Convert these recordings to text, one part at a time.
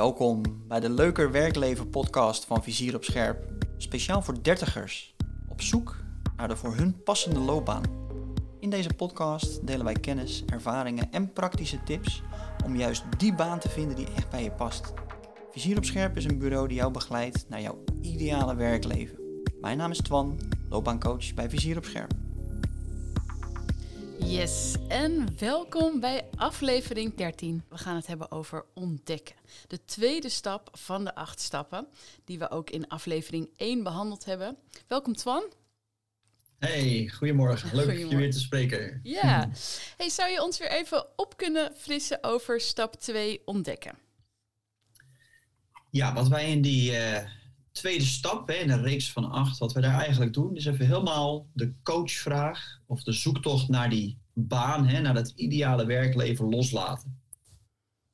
Welkom bij de Leuker Werkleven podcast van Vizier op Scherp. Speciaal voor dertigers, op zoek naar de voor hun passende loopbaan. In deze podcast delen wij kennis, ervaringen en praktische tips om juist die baan te vinden die echt bij je past. Vizier op Scherp is een bureau die jou begeleidt naar jouw ideale werkleven. Mijn naam is Twan, loopbaancoach bij Vizier op Scherp. Yes, en welkom bij aflevering 13. We gaan het hebben over ontdekken. De tweede stap van de acht stappen, die we ook in aflevering 1 behandeld hebben. Welkom Twan. Hey, goedemorgen. Leuk Goedemorgen. je weer te spreken. Ja. Hey, zou je ons weer even op kunnen frissen over stap 2 ontdekken? Ja, wat wij in die eh, tweede stap, hè, in de reeks van acht, wat we daar eigenlijk doen, is even helemaal de coachvraag of de zoektocht naar die baan, hè, naar dat ideale werkleven loslaten.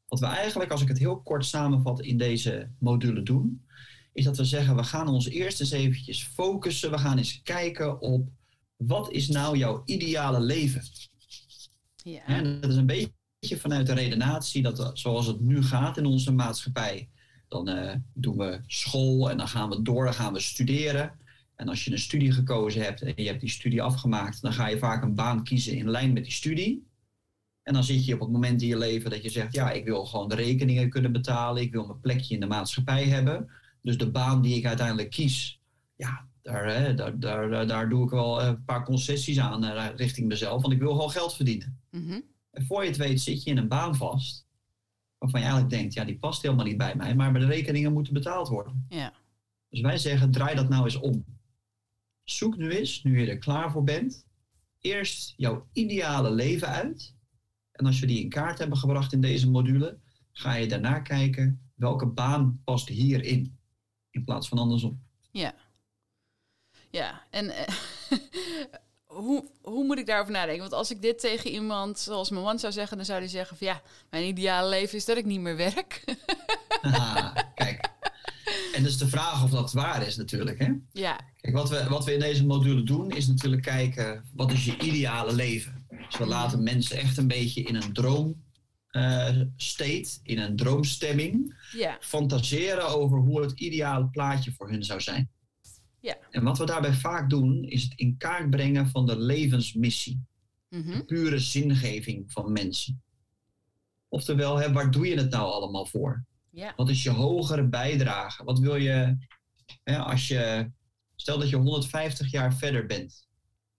Wat we eigenlijk, als ik het heel kort samenvat, in deze module doen, is dat we zeggen, we gaan ons eerst eens eventjes focussen, we gaan eens kijken op wat is nou jouw ideale leven? Ja. En dat is een beetje vanuit de redenatie dat zoals het nu gaat in onze maatschappij, dan eh, doen we school en dan gaan we door, dan gaan we studeren. En als je een studie gekozen hebt en je hebt die studie afgemaakt, dan ga je vaak een baan kiezen in lijn met die studie. En dan zit je op het moment in je leven dat je zegt, ja, ik wil gewoon de rekeningen kunnen betalen, ik wil mijn plekje in de maatschappij hebben. Dus de baan die ik uiteindelijk kies, ja, daar, hè, daar, daar, daar, doe ik wel een paar concessies aan eh, richting mezelf, want ik wil gewoon geld verdienen. Mhm. En voor je het weet zit je in een baan vast. Waarvan je eigenlijk denkt, ja, die past helemaal niet bij mij. Maar de rekeningen moeten betaald worden. Ja. Dus wij zeggen, draai dat nou eens om. Zoek nu eens, nu je er klaar voor bent, eerst jouw ideale leven uit. En als we die in kaart hebben gebracht in deze module, ga je daarna kijken welke baan past hierin. In plaats van andersom. Ja. Ja, en eh, hoe, hoe moet ik daarover nadenken? Want als ik dit tegen iemand zoals mijn man zou zeggen, dan zou hij zeggen van ja, mijn ideale leven is dat ik niet meer werk. Ah, kijk. En dus de vraag of dat waar is natuurlijk. Hè? ja, Kijk, wat we, wat we in deze module doen, is natuurlijk kijken wat is je ideale leven. Dus we laten mensen echt een beetje in een droomstate, in een droomstemming, ja, fantaseren over hoe het ideale plaatje voor hun zou zijn. Ja. En wat we daarbij vaak doen, is het in kaart brengen van de levensmissie, mhm, de pure zingeving van mensen. Oftewel, hè, waar doe je het nou allemaal voor? ja, Wat is je hogere bijdrage? Wat wil je, hè, als je, stel dat je 150 jaar verder bent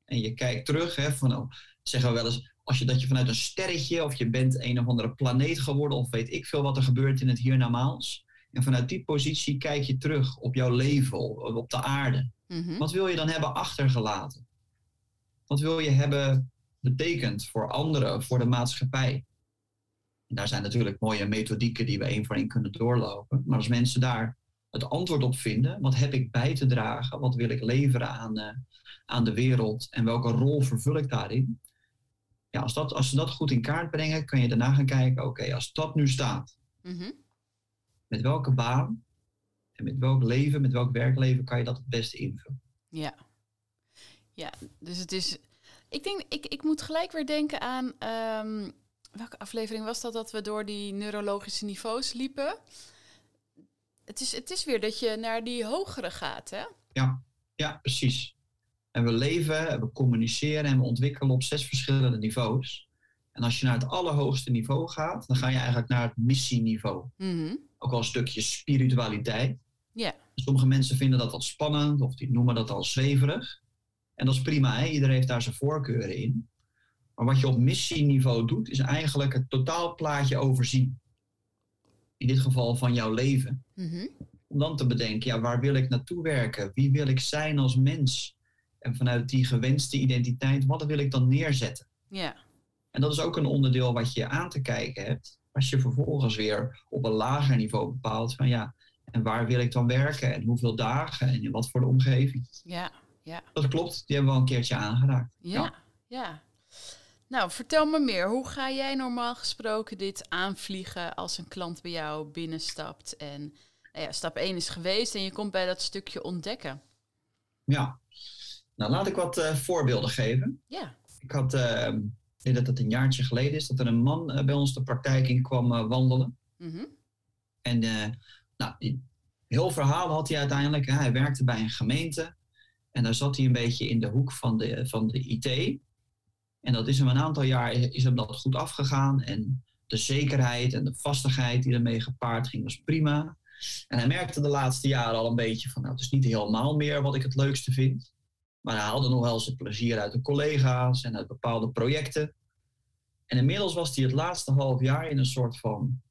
en je kijkt terug, hè, van, oh, zeggen we wel eens, als je dat je vanuit een sterretje of je bent een of andere planeet geworden of weet ik veel wat er gebeurt in het hiernamaals. En vanuit die positie kijk je terug op jouw leven, op op de aarde. mhm, Wat wil je dan hebben achtergelaten? Wat wil je hebben betekend voor anderen, voor de maatschappij? En daar zijn natuurlijk mooie methodieken die we één voor één kunnen doorlopen. Maar als mensen daar het antwoord op vinden, wat heb ik bij te dragen? Wat wil ik leveren aan, eh, aan de wereld? En welke rol vervul ik daarin? Ja, als, dat, als ze dat goed in kaart brengen, kun je daarna gaan kijken, oké, als dat nu staat, mhm. Met welke baan en met welk leven, met welk werkleven kan je dat het beste invullen? Ja. Ja, dus het is. Ik denk, ik, ik moet gelijk weer denken aan. ehm, welke aflevering was dat dat we door die neurologische niveaus liepen? Het is, het is weer dat je naar die hogere gaat, hè? Ja, ja, precies. En we leven, en we communiceren en we ontwikkelen op zes verschillende niveaus. En als je naar het allerhoogste niveau gaat, dan ga je eigenlijk naar het missieniveau. Mhm. Ook wel een stukje spiritualiteit. Ja. Sommige mensen vinden dat wat spannend of die noemen dat al zweverig. En dat is prima, hè? iedereen heeft daar zijn voorkeuren in. Maar wat je op missieniveau doet, is eigenlijk het totaalplaatje overzien. In dit geval van jouw leven. Mhm. Om dan te bedenken, ja, waar wil ik naartoe werken? Wie wil ik zijn als mens? En vanuit die gewenste identiteit, wat wil ik dan neerzetten? Ja. En dat is ook een onderdeel wat je aan te kijken hebt. Als je vervolgens weer op een lager niveau bepaalt van ja, en waar wil ik dan werken? En hoeveel dagen? En in wat voor de omgeving? Ja. Ja. Dat klopt, die hebben we al een keertje aangeraakt. Ja. Ja. Nou, vertel me meer. Hoe ga jij normaal gesproken dit aanvliegen als een klant bij jou binnenstapt? En nou ja, stap 1 is geweest en je komt bij dat stukje ontdekken. Ja. Nou, laat ik wat eh, voorbeelden geven. Ja. Ik had, eh, ik denk dat het een jaartje geleden is, dat er een man eh, bij ons de praktijk in kwam eh, wandelen. Mhm. En uh, nou, heel verhaal had hij uiteindelijk. Hè. Hij werkte bij een gemeente. En daar zat hij een beetje in de hoek van de, van de IT. En dat is hem een aantal jaar is hem dat goed afgegaan. En de zekerheid en de vastigheid die ermee gepaard ging, was prima. En hij merkte de laatste jaren al een beetje van, nou, het is niet helemaal meer wat ik het leukste vind. Maar hij haalde nog wel zijn plezier uit de collega's en uit bepaalde projecten. En inmiddels was hij het laatste half jaar in een soort van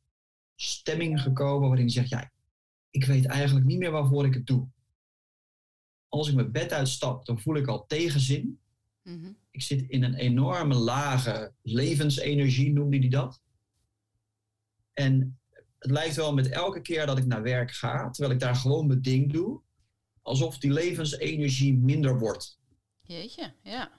stemming gekomen waarin hij zegt, ja, ik weet eigenlijk niet meer waarvoor ik het doe. Als ik mijn bed uitstap, dan voel ik al tegenzin. Mhm. Ik zit in een enorme lage levensenergie, noemde hij dat. En het lijkt wel met elke keer dat ik naar werk ga, terwijl ik daar gewoon mijn ding doe, alsof die levensenergie minder wordt. Jeetje, ja.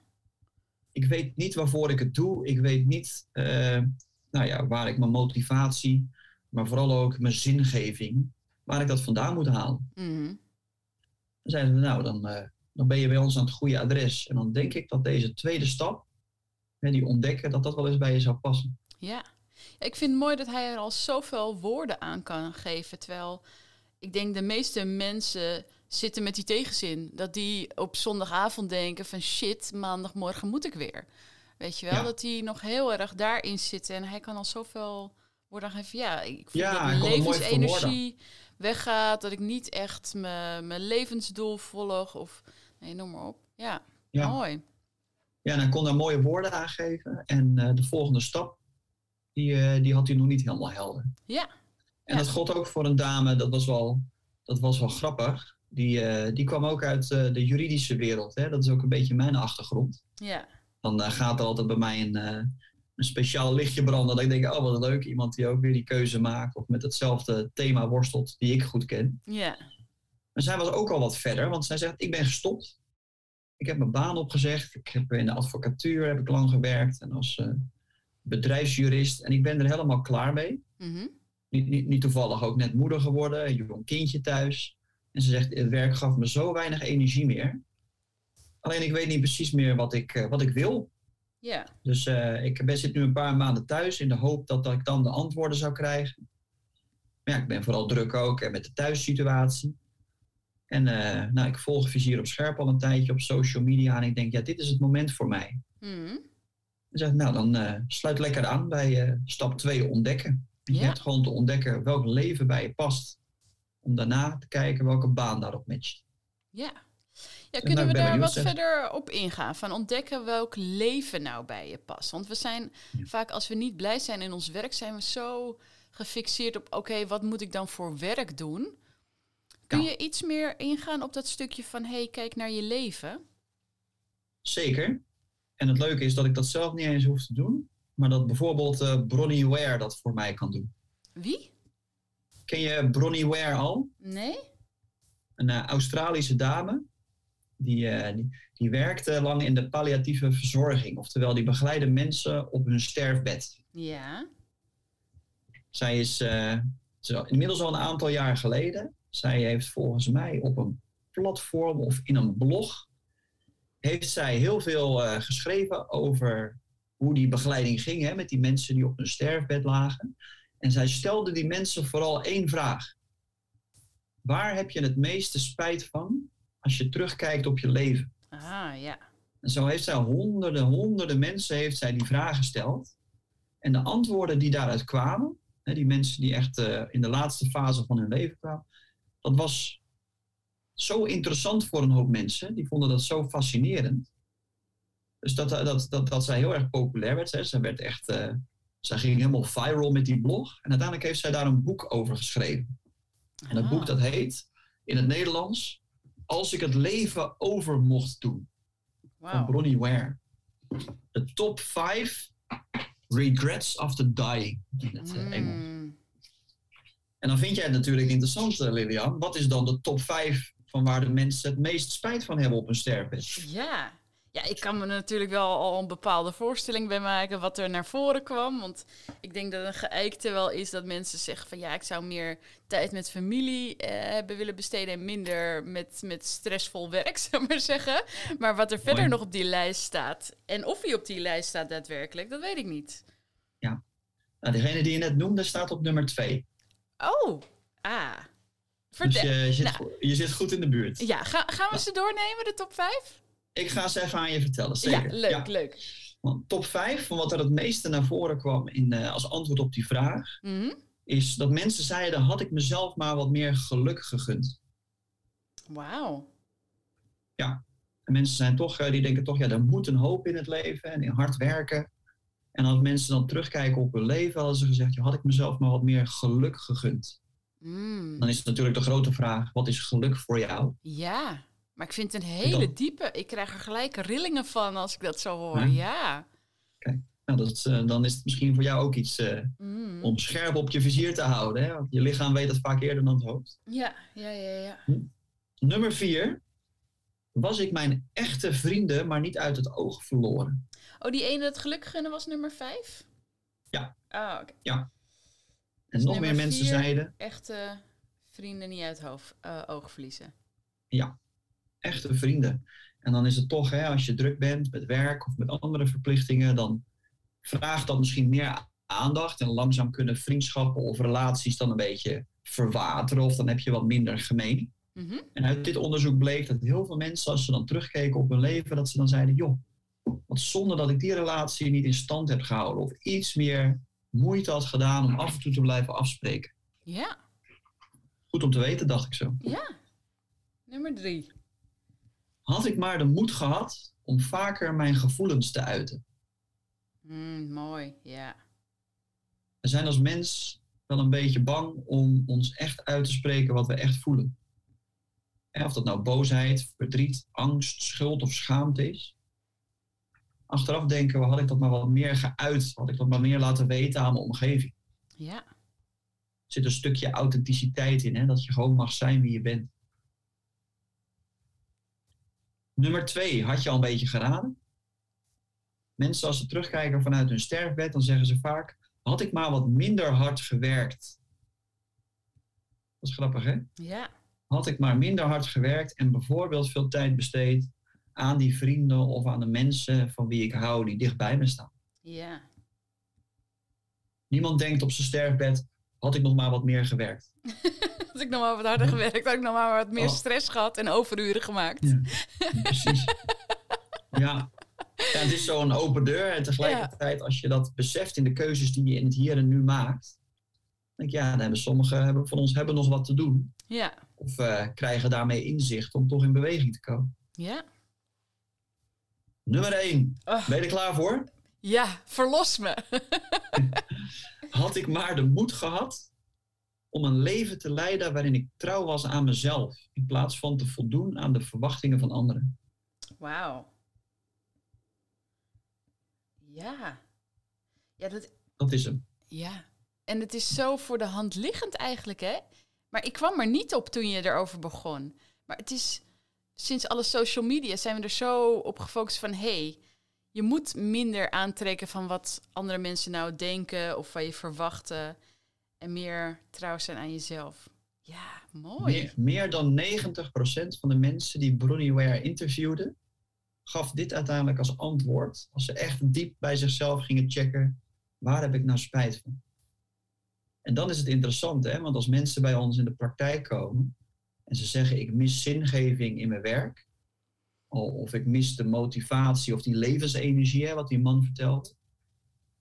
Ik weet niet waarvoor ik het doe. Ik weet niet uh, nou ja, waar ik mijn motivatie, maar vooral ook mijn zingeving, waar ik dat vandaan moet halen. Mm Dan zeiden we, nou, dan, uh, dan ben je bij ons aan het goede adres. En dan denk ik dat deze tweede stap, hè, die ontdekken, dat dat wel eens bij je zou passen. Ja. Ik vind het mooi dat hij er al zoveel woorden aan kan geven. Terwijl ik denk de meeste mensen zitten met die tegenzin. Dat die op zondagavond denken van shit, maandagmorgen moet ik weer. Weet je wel, dat die nog heel erg daarin zitten. En hij kan al zoveel woorden geven. Ja, ik voel ja, dat mijn levensenergie weggaat. Dat ik niet echt mijn levensdoel volg. Of nee, noem maar op. Ja, ja. mooi. Ja, en hij kon daar mooie woorden aangeven. En uh, de volgende stap die, uh, die had hij nog niet helemaal helder. Ja. En dat gold ook voor een dame, dat was wel, dat was wel grappig. Die, uh, die kwam ook uit uh, de juridische wereld. Hè? Dat is ook een beetje mijn achtergrond. Ja. Dan gaat er altijd bij mij een, een speciaal lichtje branden. Dat ik denk, oh wat leuk, iemand die ook weer die keuze maakt. Of met hetzelfde thema worstelt die ik goed ken. Ja. Maar zij was ook al wat verder, want zij zegt, ik ben gestopt. Ik heb mijn baan opgezegd. Ik heb in de advocatuur heb ik lang gewerkt. En als bedrijfsjurist. En ik ben er helemaal klaar mee. Mm niet, niet, niet, toevallig ook net moeder geworden, een jong kindje thuis. En ze zegt, het werk gaf me zo weinig energie meer. Alleen ik weet niet precies meer wat ik, uh, wat ik wil. Ja. Dus uh, ik ben, zit nu een paar maanden thuis in de hoop dat, dat ik dan de antwoorden zou krijgen. Maar ja, ik ben vooral druk ook en met de thuissituatie. En uh, nou, ik volg Vizier op Scherp al een tijdje op social media. En ik denk, ja, dit is het moment voor mij. Mm zegt, nou dan uh, sluit lekker aan bij stap 2 ontdekken. Je hebt gewoon te ontdekken welk leven bij je past. Om daarna te kijken welke baan daarop matcht. Ja. Ja, kunnen nou, we daar wat verder op ingaan? Van ontdekken welk leven nou bij je past. Want we zijn vaak, als we niet blij zijn in ons werk, zijn we zo gefixeerd op: oké, wat moet ik dan voor werk doen? Kun je iets meer ingaan op dat stukje van: hey, kijk naar je leven? Zeker. En het leuke is dat ik dat zelf niet eens hoef te doen, maar dat bijvoorbeeld uh, Bronnie Ware dat voor mij kan doen. Wie? Ken je Bronnie Ware al? Nee. Een uh, Australische dame. Die, uh, die, die, werkte lang in de palliatieve verzorging. Oftewel, die begeleide mensen op hun sterfbed. Ja. Zij is inmiddels al een aantal jaar geleden. Zij heeft volgens mij op een platform of in een blog heeft zij heel veel geschreven over hoe die begeleiding ging hè, met die mensen die op hun sterfbed lagen. En zij stelde die mensen vooral één vraag. Waar heb je het meeste spijt van als je terugkijkt op je leven? Ah, ja. En zo heeft zij honderden, honderden mensen heeft zij die vraag gesteld. En de antwoorden die daaruit kwamen, hè, die mensen die echt uh, in de laatste fase van hun leven kwamen, dat was zo interessant voor een hoop mensen. Die vonden dat zo fascinerend. Dus dat, eh, dat, dat, dat zij heel erg populair werd. Hè. Zij, werd echt, uh, zij ging helemaal viral met die blog. En uiteindelijk heeft zij daar een boek over geschreven. En dat boek dat heet in het Nederlands... Als ik het leven over mocht doen. Wow. Van Bronnie Ware. De top 5 regrets after dying. In het uh, Engels. En dan vind jij het natuurlijk interessant, Lilian. Wat is dan de top 5 van waar de mensen het meest spijt van hebben op hun sterfbed. Ja. Ja, ik kan me natuurlijk wel al een bepaalde voorstelling bij maken wat er naar voren kwam. Want ik denk dat een geëikte wel is dat mensen zeggen van ja, ik zou meer tijd met familie eh, hebben willen besteden en minder met, met stressvol werk, zou maar zeggen. Maar wat er verder nog op die lijst staat en of hij op die lijst staat daadwerkelijk, dat weet ik niet. Ja, nou, degene die je net noemde staat op nummer twee. Oh, ah. Dus je, je zit, nou. je zit goed in de buurt. Ja, ga, gaan we ze doornemen, de top 5? Ik ga ze even aan je vertellen. Zeker. Ja, leuk, leuk. Want top 5, van wat er het meeste naar voren kwam in, eh, als antwoord op die vraag, Mhm. is dat mensen zeiden: had ik mezelf maar wat meer geluk gegund. Wauw. En mensen zijn toch, eh, die denken toch, ja, er moet een hoop in het leven en in hard werken. En als mensen dan terugkijken op hun leven, hadden ze gezegd: ja, had ik mezelf maar wat meer geluk gegund. Mm. Dan is het natuurlijk de grote vraag: wat is geluk voor jou? Ja, maar ik vind het een hele Dan- diepe. Ik krijg er gelijk rillingen van als ik dat zo hoor. Ja? Ja. Nou, dat, eh, dan is het misschien voor jou ook iets eh, Mm. om scherp op je vizier te houden. Hè? Want je lichaam weet het vaak eerder dan het hoofd. Ja, ja, ja, ja. Nummer vier. Was ik mijn echte vrienden maar niet uit het oog verloren? Oh, die ene het geluk gunnen was nummer 5? Ja. Oh, oké. En Dus nog meer mensen vier. zeiden, Echte vrienden niet uit het hoofd, eh, oog verliezen. Echte vrienden. En dan is het toch, hè, als je druk bent met werk of met andere verplichtingen, dan vraagt dat misschien meer aandacht. En langzaam kunnen vriendschappen of relaties dan een beetje verwateren of dan heb je wat minder gemeen. Mhm. En uit dit onderzoek bleek dat heel veel mensen, als ze dan terugkeken op hun leven, dat ze dan zeiden: joh, wat zonde dat ik die relatie niet in stand heb gehouden. Of iets meer moeite had gedaan om af en toe te blijven afspreken. Ja, Goed om te weten, dacht ik zo. ja. Nummer 3. Had ik maar de moed gehad om vaker mijn gevoelens te uiten. Mm, mooi, ja. We zijn als mens wel een beetje bang om ons echt uit te spreken wat we echt voelen. En of dat nou boosheid, verdriet, angst, schuld of schaamte is. Achteraf denken we, had ik dat maar wat meer geuit, had ik dat maar meer laten weten aan mijn omgeving. Ja, Er zit een stukje authenticiteit in, hè? dat je gewoon mag zijn wie je bent. Nummer twee, had je al een beetje geraden? Mensen als ze terugkijken vanuit hun sterfbed, dan zeggen ze vaak, had ik maar wat minder hard gewerkt. Dat is grappig, hè? ja. Had ik maar minder hard gewerkt en bijvoorbeeld veel tijd besteed aan die vrienden of aan de mensen van wie ik hou, die dicht bij me staan. Ja, Niemand denkt op zijn sterfbed, had ik nog maar wat meer gewerkt. had ik nog maar wat harder gewerkt, had ik nog maar wat meer Oh. stress gehad en overuren gemaakt. Ja. Precies. Ja. ja, het is zo'n open deur. En tegelijkertijd, als je dat beseft in de keuzes die je in het hier en nu maakt, denk ik, ja, dan hebben sommigen hebben, van ons hebben nog wat te doen. Ja, Of eh, krijgen daarmee inzicht om toch in beweging te komen. ja. Nummer 1. Oh. Ben je er klaar voor? Ja, verlos me. Had ik maar de moed gehad om een leven te leiden waarin ik trouw was aan mezelf, in plaats van te voldoen aan de verwachtingen van anderen. Wauw. Ja. Ja, dat, Dat is hem. ja. En het is zo voor de hand liggend eigenlijk, hè? Maar ik kwam er niet op toen je erover begon. Maar het is, sinds alle social media zijn we er zo op gefocust van... hey, je moet minder aantrekken van wat andere mensen nou denken of van je verwachten. En meer trouw zijn aan jezelf. Ja, mooi. Meer, dan 90% van de mensen die Brunyware interviewden, gaf dit uiteindelijk als antwoord. Als ze echt diep bij zichzelf gingen checken, waar heb ik nou spijt van? En dan is het interessant, hè? want als mensen bij ons in de praktijk komen en ze zeggen ik mis zingeving in mijn werk, of ik mis de motivatie of die levensenergie, hè, wat die man vertelt,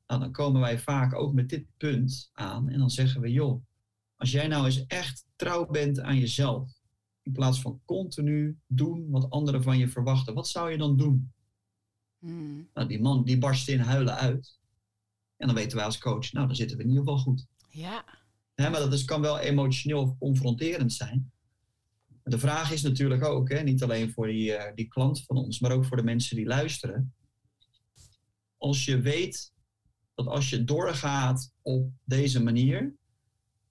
nou, dan komen wij vaak ook met dit punt aan en dan zeggen we, joh, als jij nou eens echt trouw bent aan jezelf, in plaats van continu doen wat anderen van je verwachten, wat zou je dan doen? Hmm, Nou, die man die barst in huilen uit. En dan weten wij als coach, nou, dan zitten we in ieder geval goed. Ja, Hè, maar dat is, kan wel emotioneel of confronterend zijn. De vraag is natuurlijk ook, hè, niet alleen voor die, eh, die klant van ons, maar ook voor de mensen die luisteren. Als je weet dat als je doorgaat op deze manier,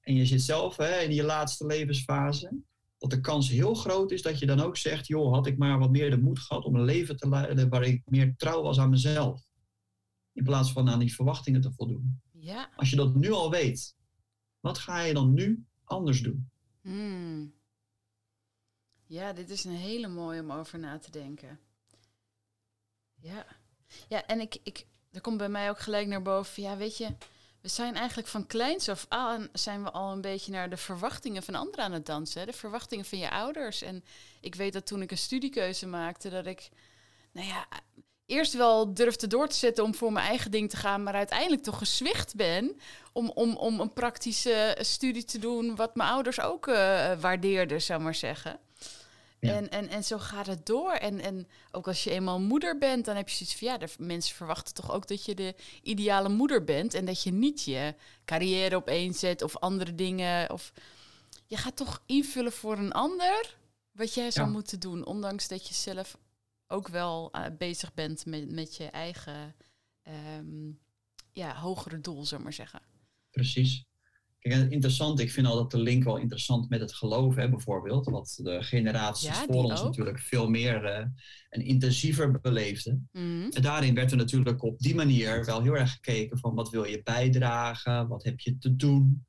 en je zit zelf hè, in je laatste levensfase, dat de kans heel groot is dat je dan ook zegt, joh, had ik maar wat meer de moed gehad om een leven te leiden waar ik meer trouw was aan mezelf. In plaats van aan die verwachtingen te voldoen. ja. Als je dat nu al weet, wat ga je dan nu anders doen? Hmm. Ja, dit is een hele mooie om over na te denken. Ja, ja en ik, ik, er komt bij mij ook gelijk naar boven. Ja, weet je, We zijn eigenlijk van kleins af aan zijn we al een beetje naar de verwachtingen van anderen aan het dansen. hè. De verwachtingen van je ouders. En ik weet dat toen ik een studiekeuze maakte, dat ik, nou ja, eerst wel durfde door te zetten om voor mijn eigen ding te gaan, maar uiteindelijk toch gezwicht ben om, om, om een praktische studie te doen, wat mijn ouders ook eh, waardeerden, zou maar zeggen. Ja. En, en, en zo gaat het door. En, en ook als je eenmaal moeder bent, dan heb je zoiets van ja, de mensen verwachten toch ook dat je de ideale moeder bent. En dat je niet je carrière opeens zet of andere dingen. Of je gaat toch invullen voor een ander wat jij zou Ja. moeten doen. Ondanks dat je zelf ook wel eh, bezig bent met, met je eigen ehm, ja, hogere doel, zullen we maar zeggen. Precies. Kijk, interessant, ik vind altijd de link wel interessant met het geloof, hè, bijvoorbeeld. Wat de generaties Ja, voor ons ook. natuurlijk veel meer eh, en intensiever beleefden. Mhm. En daarin werd er natuurlijk op die manier wel heel erg gekeken van wat wil je bijdragen, wat heb je te doen.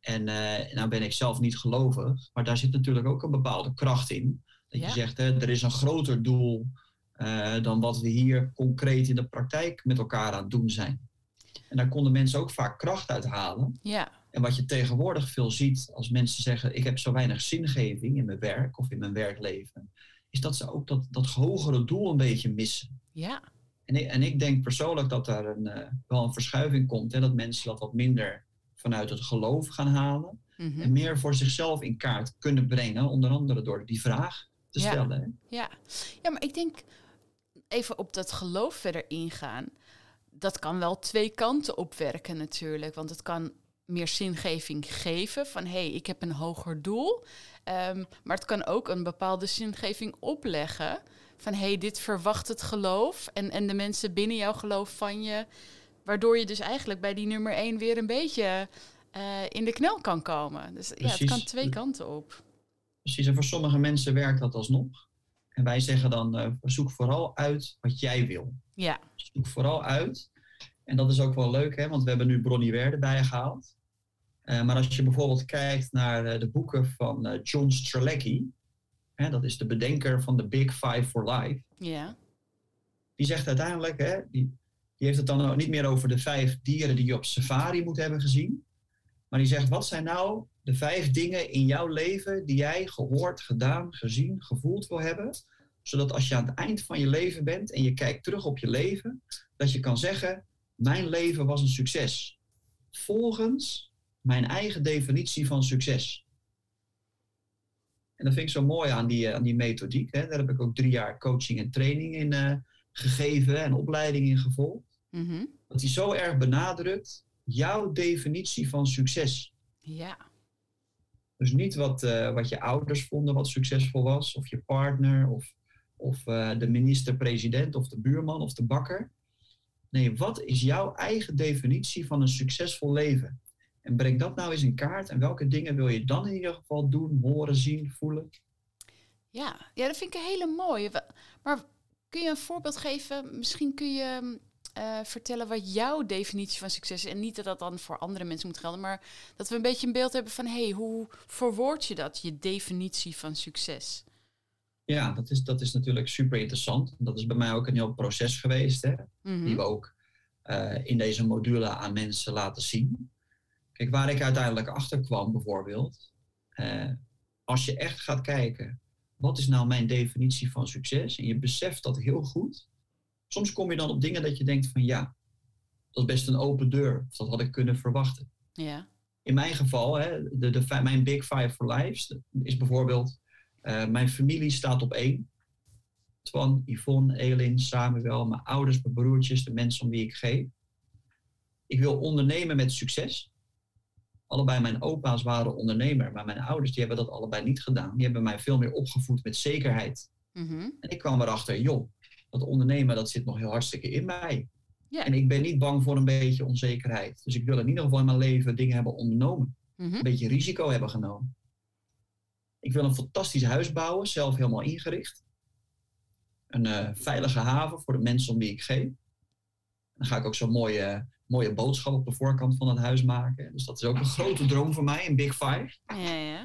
En eh, nou ben ik zelf niet gelovig, maar daar zit natuurlijk ook een bepaalde kracht in. Dat Ja. je zegt, hè, er is een groter doel eh, dan wat we hier concreet in de praktijk met elkaar aan het doen zijn. En daar konden mensen ook vaak kracht uit halen. Ja, En wat je tegenwoordig veel ziet als mensen zeggen: Ik heb zo weinig zingeving in mijn werk of in mijn werkleven, is dat ze ook dat, dat hogere doel een beetje missen. ja, En ik, en ik denk persoonlijk dat daar een, eh, wel een verschuiving komt. Hè, dat mensen dat wat minder vanuit het geloof gaan halen. mhm. En meer voor zichzelf in kaart kunnen brengen. Onder andere door die vraag te Ja. stellen. Hè. Ja. ja, maar ik denk even op dat geloof verder ingaan. Dat kan wel twee kanten opwerken natuurlijk. Want het kan meer zingeving geven van hé, hey, ik heb een hoger doel. Ehm, maar het kan ook een bepaalde zingeving opleggen van hé, hey, dit verwacht het geloof en, en de mensen binnen jouw geloof van je. Waardoor je dus eigenlijk bij die nummer één weer een beetje eh, in de knel kan komen. Dus ja, het kan twee kanten op. Precies, en voor sommige mensen werkt dat alsnog. En wij zeggen dan: eh, zoek vooral uit wat jij wil. Ja, zoek vooral uit. En dat is ook wel leuk, hè, want we hebben nu Bronnie Ware erbij gehaald. Eh, maar als je bijvoorbeeld kijkt naar eh, de boeken van eh, John Strzelecki, hè, dat is de bedenker van de Big Five for Life, ja, die zegt uiteindelijk, hè, die, die heeft het dan niet meer over de vijf dieren die je op safari moet hebben gezien. Maar die zegt, wat zijn nou de vijf dingen in jouw leven die jij gehoord, gedaan, gezien, gevoeld wil hebben? Zodat als je aan het eind van je leven bent en je kijkt terug op je leven, dat je kan zeggen, mijn leven was een succes. Volgens mijn eigen definitie van succes. En dat vind ik zo mooi aan die, eh, aan die methodiek. Hè. Daar heb ik ook drie jaar coaching en training in eh, gegeven en opleiding in gevolgd. mhm. Dat hij zo erg benadrukt jouw definitie van succes. ja, Dus niet wat, eh, wat je ouders vonden wat succesvol was, of je partner, of, of de minister-president, of de buurman, of de bakker. Nee, wat is jouw eigen definitie van een succesvol leven? En breng dat nou eens in kaart. En welke dingen wil je dan in ieder geval doen, horen, zien, voelen? Ja, ja, dat vind ik een hele mooie. Maar kun je een voorbeeld geven? Misschien kun je mm, eh, vertellen wat jouw definitie van succes is. En niet dat dat dan voor andere mensen moet gelden, maar dat we een beetje een beeld hebben van hey, hoe verwoord je dat, je definitie van succes? Ja, dat is, dat is natuurlijk super interessant. Dat is bij mij ook een heel proces geweest. Hè? Mhm. die we ook eh, in deze module aan mensen laten zien. Kijk, waar ik uiteindelijk achter kwam bijvoorbeeld, eh, als je echt gaat kijken, wat is nou mijn definitie van succes? En je beseft dat heel goed. Soms kom je dan op dingen dat je denkt van ja, dat is best een open deur. Of dat had ik kunnen verwachten. Ja, In mijn geval, hè, de, mijn Big Five for Lives is bijvoorbeeld, eh, mijn familie staat op één. Twan, Yvonne, Elin, Samuel, mijn ouders, mijn broertjes, de mensen om wie ik geef. Ik wil ondernemen met succes. Allebei mijn opa's waren ondernemer, maar mijn ouders die hebben dat allebei niet gedaan. Die hebben mij veel meer opgevoed met zekerheid. Mhm. En ik kwam erachter, joh, dat ondernemen dat zit nog heel hartstikke in mij. En ik ben niet bang voor een beetje onzekerheid. Dus ik wil in ieder geval in mijn leven dingen hebben ondernomen Mhm. een beetje risico hebben genomen. Ik wil een fantastisch huis bouwen, zelf helemaal ingericht. Een eh, veilige haven voor de mensen om wie ik geef. Dan ga ik ook zo'n mooie, mooie boodschap op de voorkant van het huis maken. Dus dat is ook een grote droom voor mij, een Big Five. ja, ja.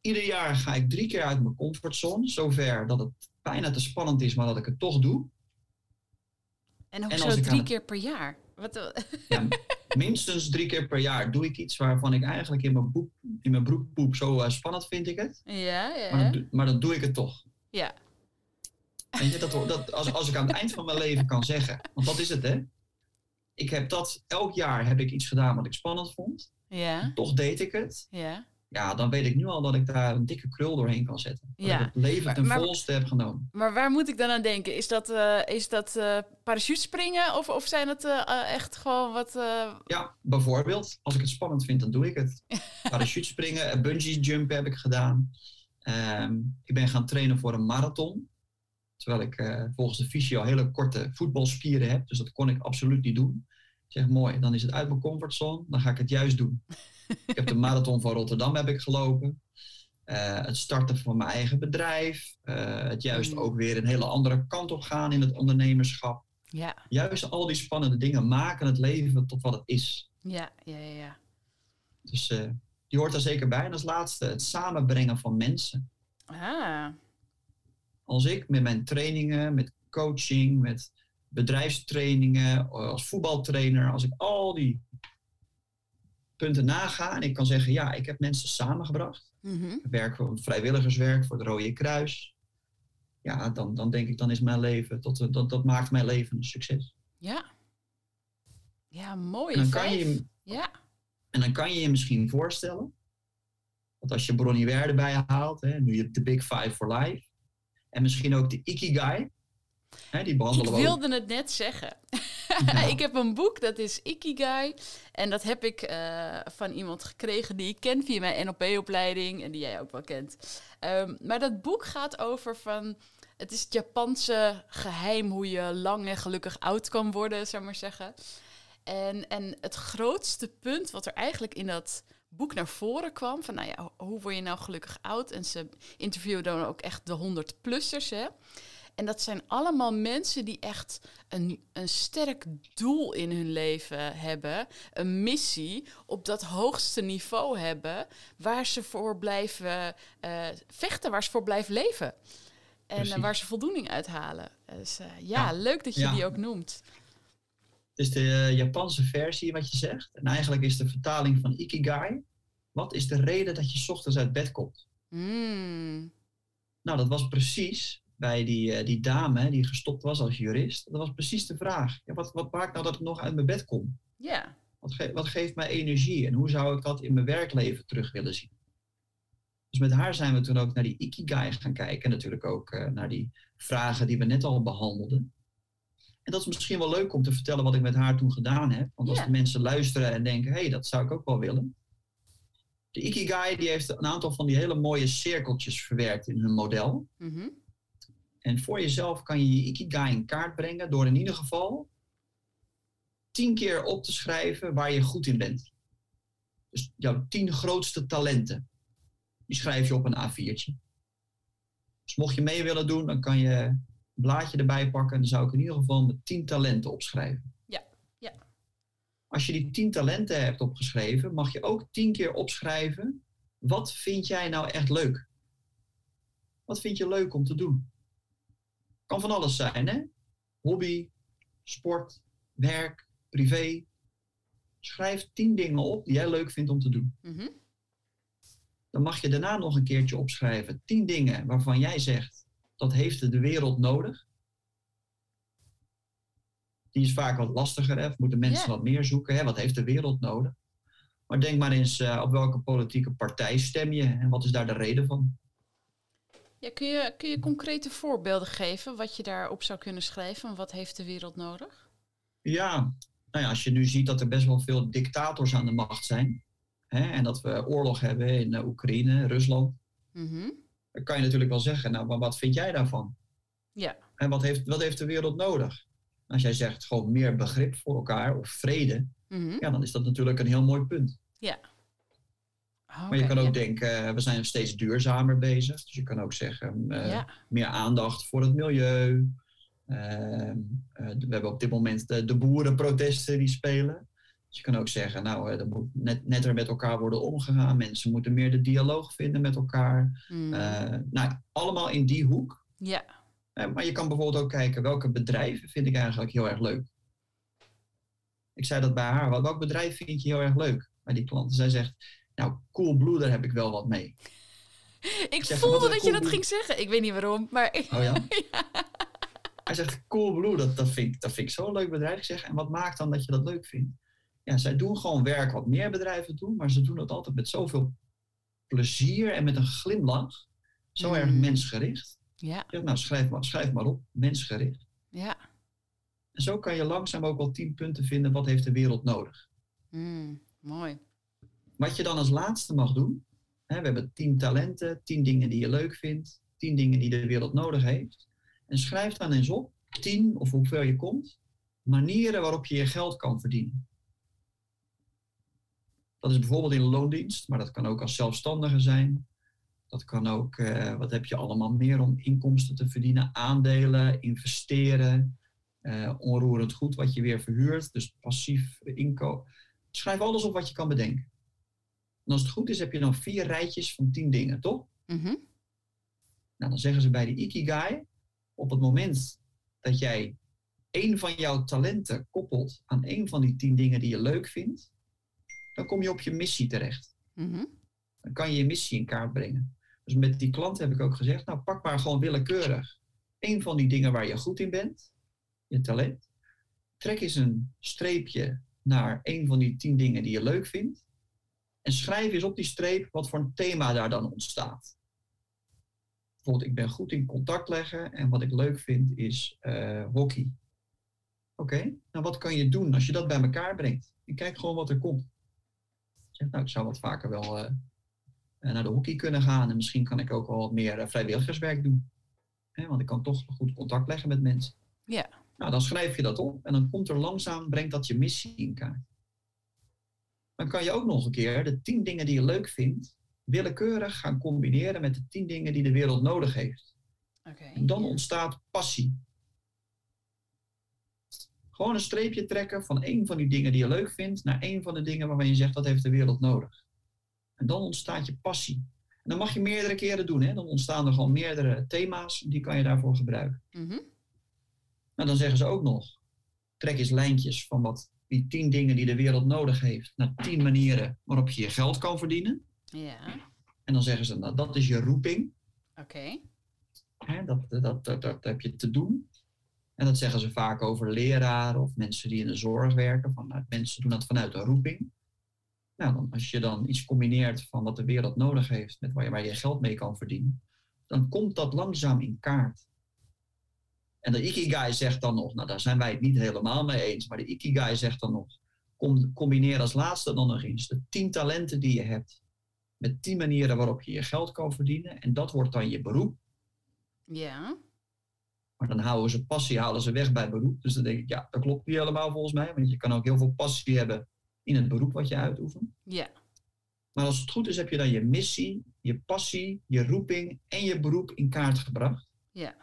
Ieder jaar ga ik drie keer uit mijn comfortzone, zover dat het bijna te spannend is, maar dat ik het toch doe. En hoezo drie aan- keer per jaar? Wat, Ja, minstens drie keer per jaar doe ik iets waarvan ik eigenlijk in mijn, boek, in mijn broek poep. Zo eh, spannend vind ik het. ja, ja. Maar dan, doe- maar dan doe ik het toch. Ja, Weet je, dat, dat, als, als ik aan het eind van mijn leven kan zeggen, want dat is het hè. Ik heb dat, elk jaar heb ik iets gedaan wat ik spannend vond. ja, Toch deed ik het. ja. Ja, dan weet ik nu al dat ik daar een dikke krul doorheen kan zetten. Dat Ja. ik het leven ten maar- volste heb genomen. Maar waar moet ik dan aan denken? Is dat, eh is dat eh parachutespringen of, of zijn het eh, echt gewoon wat... Ja, bijvoorbeeld, als ik het spannend vind, dan doe ik het. Parachutespringen, bungee jump heb ik gedaan. Ehm, ik ben gaan trainen voor een marathon. Terwijl ik eh, volgens de fysio hele korte voetbalspieren heb. Dus dat kon ik absoluut niet doen. Ik zeg, mooi, dan is het uit mijn comfortzone. Dan ga ik het juist doen. ik heb de marathon van Rotterdam heb ik gelopen. Eh, het starten van mijn eigen bedrijf. Eh, het juist Mm. ook weer een hele andere kant op gaan in het ondernemerschap. ja, Juist al die spannende dingen maken het leven tot wat het is. ja, ja, ja, ja. Dus die hoort er zeker bij. En als laatste het samenbrengen van mensen. Ah, Als ik met mijn trainingen, met coaching, met bedrijfstrainingen, als voetbaltrainer, als ik al die punten naga en ik kan zeggen, ja, ik heb mensen samengebracht. Ik werk voor vrijwilligerswerk voor het Rode Kruis. Ja, dan, dan denk ik, dan is mijn leven, tot, dat, dat maakt mijn leven een succes. ja. Ja, mooi. En dan, kan Vijf. je, je- Ja, en dan kan je je misschien voorstellen, dat als je Bronnie Ware erbij haalt, hè, nu je de Big Five for Life, en misschien ook de Ikigai, hè, die ik behandelen we ook. wilde het net zeggen. Ja. ik heb een boek, dat is Ikigai. En dat heb ik eh, van iemand gekregen die ik ken via mijn NLP-opleiding. En die jij ook wel kent. Ehm, maar dat boek gaat over van... Het is het Japanse geheim hoe je lang en gelukkig oud kan worden, zou ik maar zeggen. En, en het grootste punt wat er eigenlijk in dat boek naar voren kwam... van nou ja, ho- hoe word je nou gelukkig oud? En ze interviewen dan ook echt de 100-plussers, hè. En dat zijn allemaal mensen die echt een, een sterk doel in hun leven hebben, een missie op dat hoogste niveau hebben, waar ze voor blijven eh, vechten, waar ze voor blijven leven. En eh, waar ze voldoening uithalen. Dus eh, ja, Ja. leuk dat je Ja. die ook noemt. Het is de eh, Japanse versie wat je zegt. En eigenlijk is de vertaling van Ikigai. Wat is de reden dat je 's ochtends uit bed komt? Mm, Nou, dat was precies bij die, eh, die dame die gestopt was als jurist. Dat was precies de vraag. Ja, wat, wat maakt nou dat ik nog uit mijn bed kom? Ja, Wat, ge- wat geeft mij energie en hoe zou ik dat in mijn werkleven terug willen zien? Dus met haar zijn we toen ook naar die Ikigai gaan kijken. En natuurlijk ook eh, naar die vragen die we net al behandelden. En dat is misschien wel leuk om te vertellen wat ik met haar toen gedaan heb. Want als de mensen luisteren en denken, hé, hey, dat zou ik ook wel willen. De Ikigai die heeft een aantal van die hele mooie cirkeltjes verwerkt in hun model. mhm. En voor jezelf kan je je Ikigai in kaart brengen door in ieder geval tien keer op te schrijven waar je goed in bent. Dus jouw tien grootste talenten. Die schrijf je op een A4'tje. Dus mocht je mee willen doen, dan kan je blaadje erbij pakken. En dan zou ik in ieder geval met tien talenten opschrijven. Ja, ja. Als je die tien talenten hebt opgeschreven, mag je ook tien keer opschrijven. Wat vind jij nou echt leuk? Wat vind je leuk om te doen? Kan van alles zijn, hè? Hobby, sport, werk, privé. Schrijf tien dingen op die jij leuk vindt om te doen. mhm. Dan mag je daarna nog een keertje opschrijven. Tien dingen waarvan jij zegt, dat heeft de wereld nodig. Die is vaak wat lastiger, hè? Moeten mensen Ja. wat meer zoeken, hè? Wat heeft de wereld nodig? Maar denk maar eens eh, op welke politieke partij stem je en wat is daar de reden van? Ja, kun, je, kun je concrete voorbeelden geven wat je daarop zou kunnen schrijven? En wat heeft de wereld nodig? Ja, nou ja, als je nu ziet dat er best wel veel dictators aan de macht zijn. Hè, en dat we oorlog hebben in eh, Oekraïne, Rusland. Mhm. Dan kan je natuurlijk wel zeggen, nou, maar wat vind jij daarvan? Ja. En wat heeft, wat heeft de wereld nodig? Als jij zegt gewoon meer begrip voor elkaar of vrede, Mhm. ja, dan is dat natuurlijk een heel mooi punt. Maar je kan ook ja. denken, eh, we zijn steeds duurzamer bezig. Dus je kan ook zeggen, eh, Ja, meer aandacht voor het milieu. Ehm, eh, we hebben op dit moment de, de boerenprotesten die spelen. Dus je kan ook zeggen, nou, er moet net, netter met elkaar worden omgegaan. Mensen moeten meer de dialoog vinden met elkaar. Mm. Eh, nou, allemaal in die hoek. ja. Eh, maar je kan bijvoorbeeld ook kijken, welke bedrijven vind ik eigenlijk heel erg leuk? Ik zei dat bij haar. Wat- Welk bedrijf vind je heel erg leuk bij die klant? Zij zegt, nou, Coolblue, daar heb ik wel wat mee. Ik zeg, voelde dat je dat cool- ging zeggen. Ik weet niet waarom, maar... Oh ja? Hij zegt, Coolblue, dat, dat, vind ik, dat vind ik zo'n leuk bedrijf. Ik zeg, en wat maakt dan dat je dat leuk vindt? Ja, zij doen gewoon werk wat meer bedrijven doen, maar ze doen het altijd met zoveel plezier en met een glimlach. Zo Mm. erg mensgericht. Ja, zeg, nou, schrijf maar, schrijf maar op, mensgericht. ja. En zo kan je langzaam ook wel tien punten vinden, wat heeft de wereld nodig? Mm, mooi. Wat je dan als laatste mag doen, hè, we hebben tien talenten, tien dingen die je leuk vindt, tien dingen die de wereld nodig heeft. En schrijf dan eens op, tien of hoeveel je komt, manieren waarop je je geld kan verdienen. Dat is bijvoorbeeld in loondienst, maar dat kan ook als zelfstandige zijn. Dat kan ook, eh, wat heb je allemaal meer om inkomsten te verdienen? Aandelen, investeren, eh, onroerend goed wat je weer verhuurt, dus passief inkomen. Schrijf alles op wat je kan bedenken. En als het goed is, heb je dan vier rijtjes van tien dingen, toch? Mhm. Nou, dan zeggen ze bij de Ikigai, op het moment dat jij één van jouw talenten koppelt aan één van die tien dingen die je leuk vindt, dan kom je op je missie terecht. Mhm. Dan kan je je missie in kaart brengen. Dus met die klant heb ik ook gezegd, nou pak maar gewoon willekeurig één van die dingen waar je goed in bent, je talent. Trek eens een streepje naar één van die tien dingen die je leuk vindt. En schrijf eens op die streep wat voor een thema daar dan ontstaat. Bijvoorbeeld, ik ben goed in contact leggen en wat ik leuk vind is eh, hockey. Oké, nou wat kan je doen als je dat bij elkaar brengt? Je kijkt gewoon wat er komt. Zeg, nou, ik zou wat vaker wel eh, eh, naar de hockey kunnen gaan en misschien kan ik ook wel wat meer eh, vrijwilligerswerk doen. Hè, want ik kan toch goed contact leggen met mensen. Ja. Nou, dan schrijf je dat op en dan komt er langzaam, brengt dat je missie in kaart. Dan kan je ook nog een keer de tien dingen die je leuk vindt, willekeurig gaan combineren met de tien dingen die de wereld nodig heeft. Oké. En dan ontstaat passie. Gewoon een streepje trekken van één van die dingen die je leuk vindt naar één van de dingen waarvan je zegt dat heeft de wereld nodig. En dan ontstaat je passie. En dan mag je meerdere keren doen. Hè? Dan ontstaan er gewoon meerdere thema's, die kan je daarvoor gebruiken. Mhm. Nou, dan zeggen ze ook nog, trek eens lijntjes van wat die tien dingen die de wereld nodig heeft, naar tien manieren waarop je je geld kan verdienen. Ja, En dan zeggen ze, nou, dat is je roeping. oké. Dat, dat, dat, dat heb je te doen. En dat zeggen ze vaak over leraren of mensen die in de zorg werken. Van, nou, mensen doen dat vanuit een roeping. Nou, dan, als je dan iets combineert van wat de wereld nodig heeft met waar je, je geld mee kan verdienen, dan komt dat langzaam in kaart. En de Ikigai zegt dan nog, nou daar zijn wij het niet helemaal mee eens, maar de Ikigai zegt dan nog, com- combineer als laatste dan nog eens de tien talenten die je hebt met tien manieren waarop je je geld kan verdienen. En dat wordt dan je beroep. Ja, Maar dan houden ze passie halen ze weg bij beroep. Dus dan denk ik, ja, dat klopt niet helemaal volgens mij. Want je kan ook heel veel passie hebben in het beroep wat je uitoefent. ja. Maar als het goed is, heb je dan je missie, je passie, je roeping en je beroep in kaart gebracht. Ja.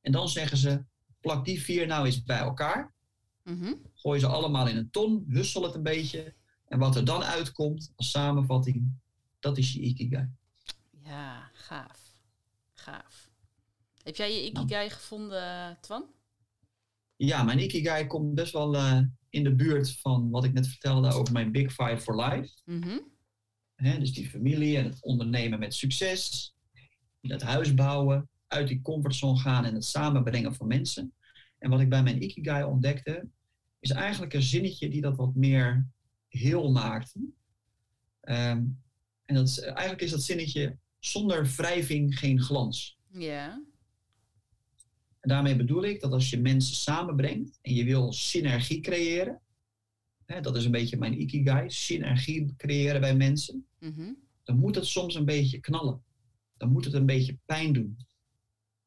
En dan zeggen ze, plak die vier nou eens bij elkaar. Mhm. Gooi ze allemaal in een ton, hussel het een beetje. En wat er dan uitkomt als samenvatting, dat is je ikigai. Ja, gaaf. Gaaf. Heb jij je Ikigai gevonden, Twan? Ja, mijn ikigai komt best wel eh, in de buurt van wat ik net vertelde over mijn Big Five for Life. Mhm. Dus die familie en het ondernemen met succes. Het huis bouwen, uit die comfortzone gaan en het samenbrengen van mensen. En wat ik bij mijn Ikigai ontdekte, is eigenlijk een zinnetje die dat wat meer heel maakte. Ehm, en dat is, eigenlijk is dat zinnetje zonder wrijving geen glans. Ja. En daarmee bedoel ik dat als je mensen samenbrengt en je wil synergie creëren, hè, dat is een beetje mijn Ikigai, synergie creëren bij mensen, Mhm. dan moet het soms een beetje knallen. Dan moet het een beetje pijn doen.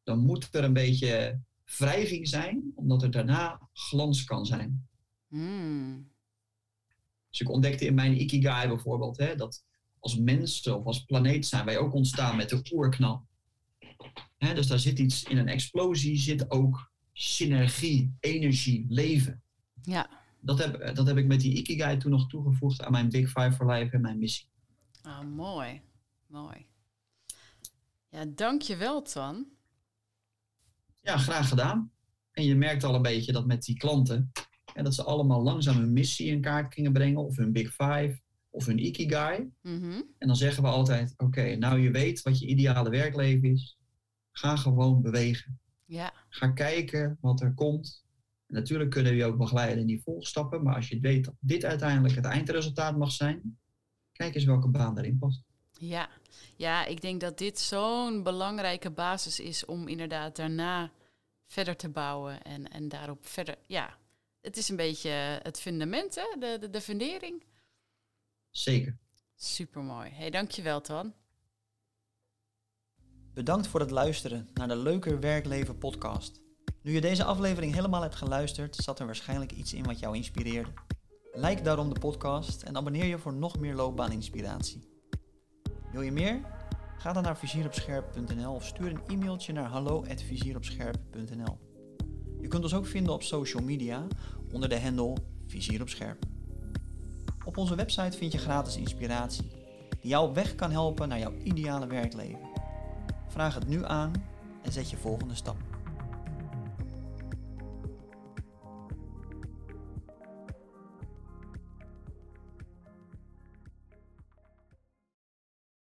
Dan moet er een beetje wrijving zijn, omdat er daarna glans kan zijn. Mm. Dus ik ontdekte in mijn Ikigai bijvoorbeeld hè, dat als mensen of als planeet zijn wij ook ontstaan met de oerknal. Dus daar zit iets in een explosie, zit ook synergie, energie, leven. Ja. Dat heb, dat heb ik met die Ikigai toen nog toegevoegd aan mijn Big Five for Life en mijn missie. Ah, mooi. Mooi. Ja, dankjewel, Twan. Ja, graag gedaan. En je merkt al een beetje dat met die klanten, En dat ze allemaal langzaam hun missie in kaart gingen brengen, of hun Big Five, of hun Ikigai. Mhm. En dan zeggen we altijd: Oké, nou je weet wat je ideale werkleven is. Ga gewoon bewegen. Ja, Ga kijken wat er komt. En natuurlijk kunnen we je ook begeleiden in die volgstappen. Maar als je weet dat dit uiteindelijk het eindresultaat mag zijn, kijk eens welke baan erin past. ja. ja, ik denk dat dit zo'n belangrijke basis is om inderdaad daarna verder te bouwen en, en daarop verder. Ja, het is een beetje het fundament, hè? De, de, de fundering. Zeker. Supermooi. Hey, dankjewel, Tan. Bedankt voor het luisteren naar de Leuker Werkleven podcast. Nu je deze aflevering helemaal hebt geluisterd, zat er waarschijnlijk iets in wat jou inspireerde. Like daarom de podcast en abonneer je voor nog meer loopbaaninspiratie. Wil je meer? Ga dan naar vizieropscherp.nl of stuur een e-mailtje naar hallo@vizieropscherp.nl. Je kunt ons ook vinden op social media onder de handle Vizier op Scherp. Op onze website vind je gratis inspiratie die jou op weg kan helpen naar jouw ideale werkleven. Vraag het nu aan en zet je volgende stap.